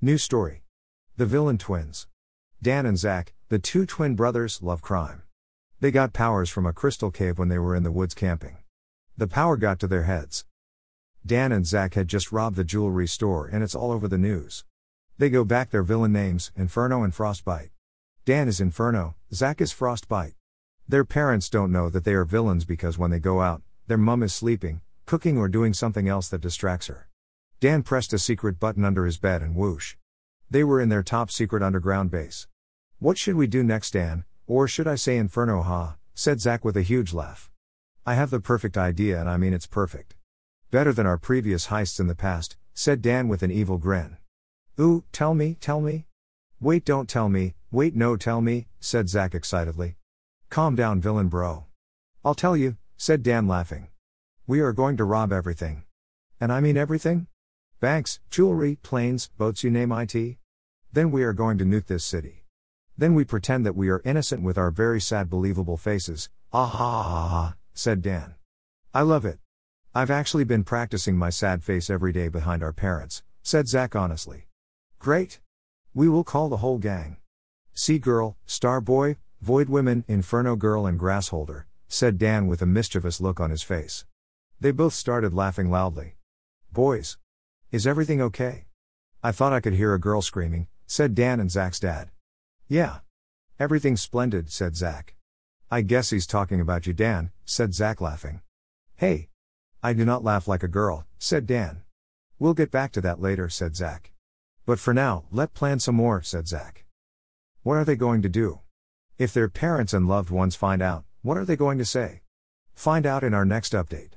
New story. The villain twins. Dan and Zach, the two twin brothers, love crime. They got powers from a crystal cave when they were in the woods camping. The power got to their heads. Dan and Zach had just robbed the jewelry store and it's all over the news. They go back their villain names, Inferno and Frostbite. Dan is Inferno, Zach is Frostbite. Their parents don't know that they are villains because when they go out, their mum is sleeping, cooking, or doing something else that distracts her. Dan pressed a secret button under his bed and whoosh. They were in their top secret underground base. What should we do next, Dan? Or should I say Inferno, ha? said Zach with a huge laugh. I have the perfect idea, and I mean it's perfect. Better than our previous heists in the past, said Dan with an evil grin. Ooh, tell me, tell me. Wait, don't tell me, wait, no, tell me, said Zach excitedly. Calm down, villain bro. I'll tell you, said Dan laughing. We are going to rob everything. And I mean everything? Banks, jewelry, planes, boats, you name it. Then we are going to nuke this city. Then we pretend that we are innocent with our very sad, believable faces. Ah ha ha ha, said Dan. I love it. I've actually been practicing my sad face every day behind our parents, said Zach honestly. Great. We will call the whole gang. Sea Girl, Star Boy, Void Women, Inferno Girl, and Grassholder, said Dan with a mischievous look on his face. They both started laughing loudly. Boys. Is everything okay? I thought I could hear a girl screaming, said Dan and Zach's dad. Yeah. Everything's splendid, said Zach. I guess he's talking about you, Dan, said Zach laughing. Hey. I do not laugh like a girl, said Dan. We'll get back to that later, said Zach. But for now, let's plan some more, said Zach. What are they going to do? If their parents and loved ones find out, what are they going to say? Find out in our next update.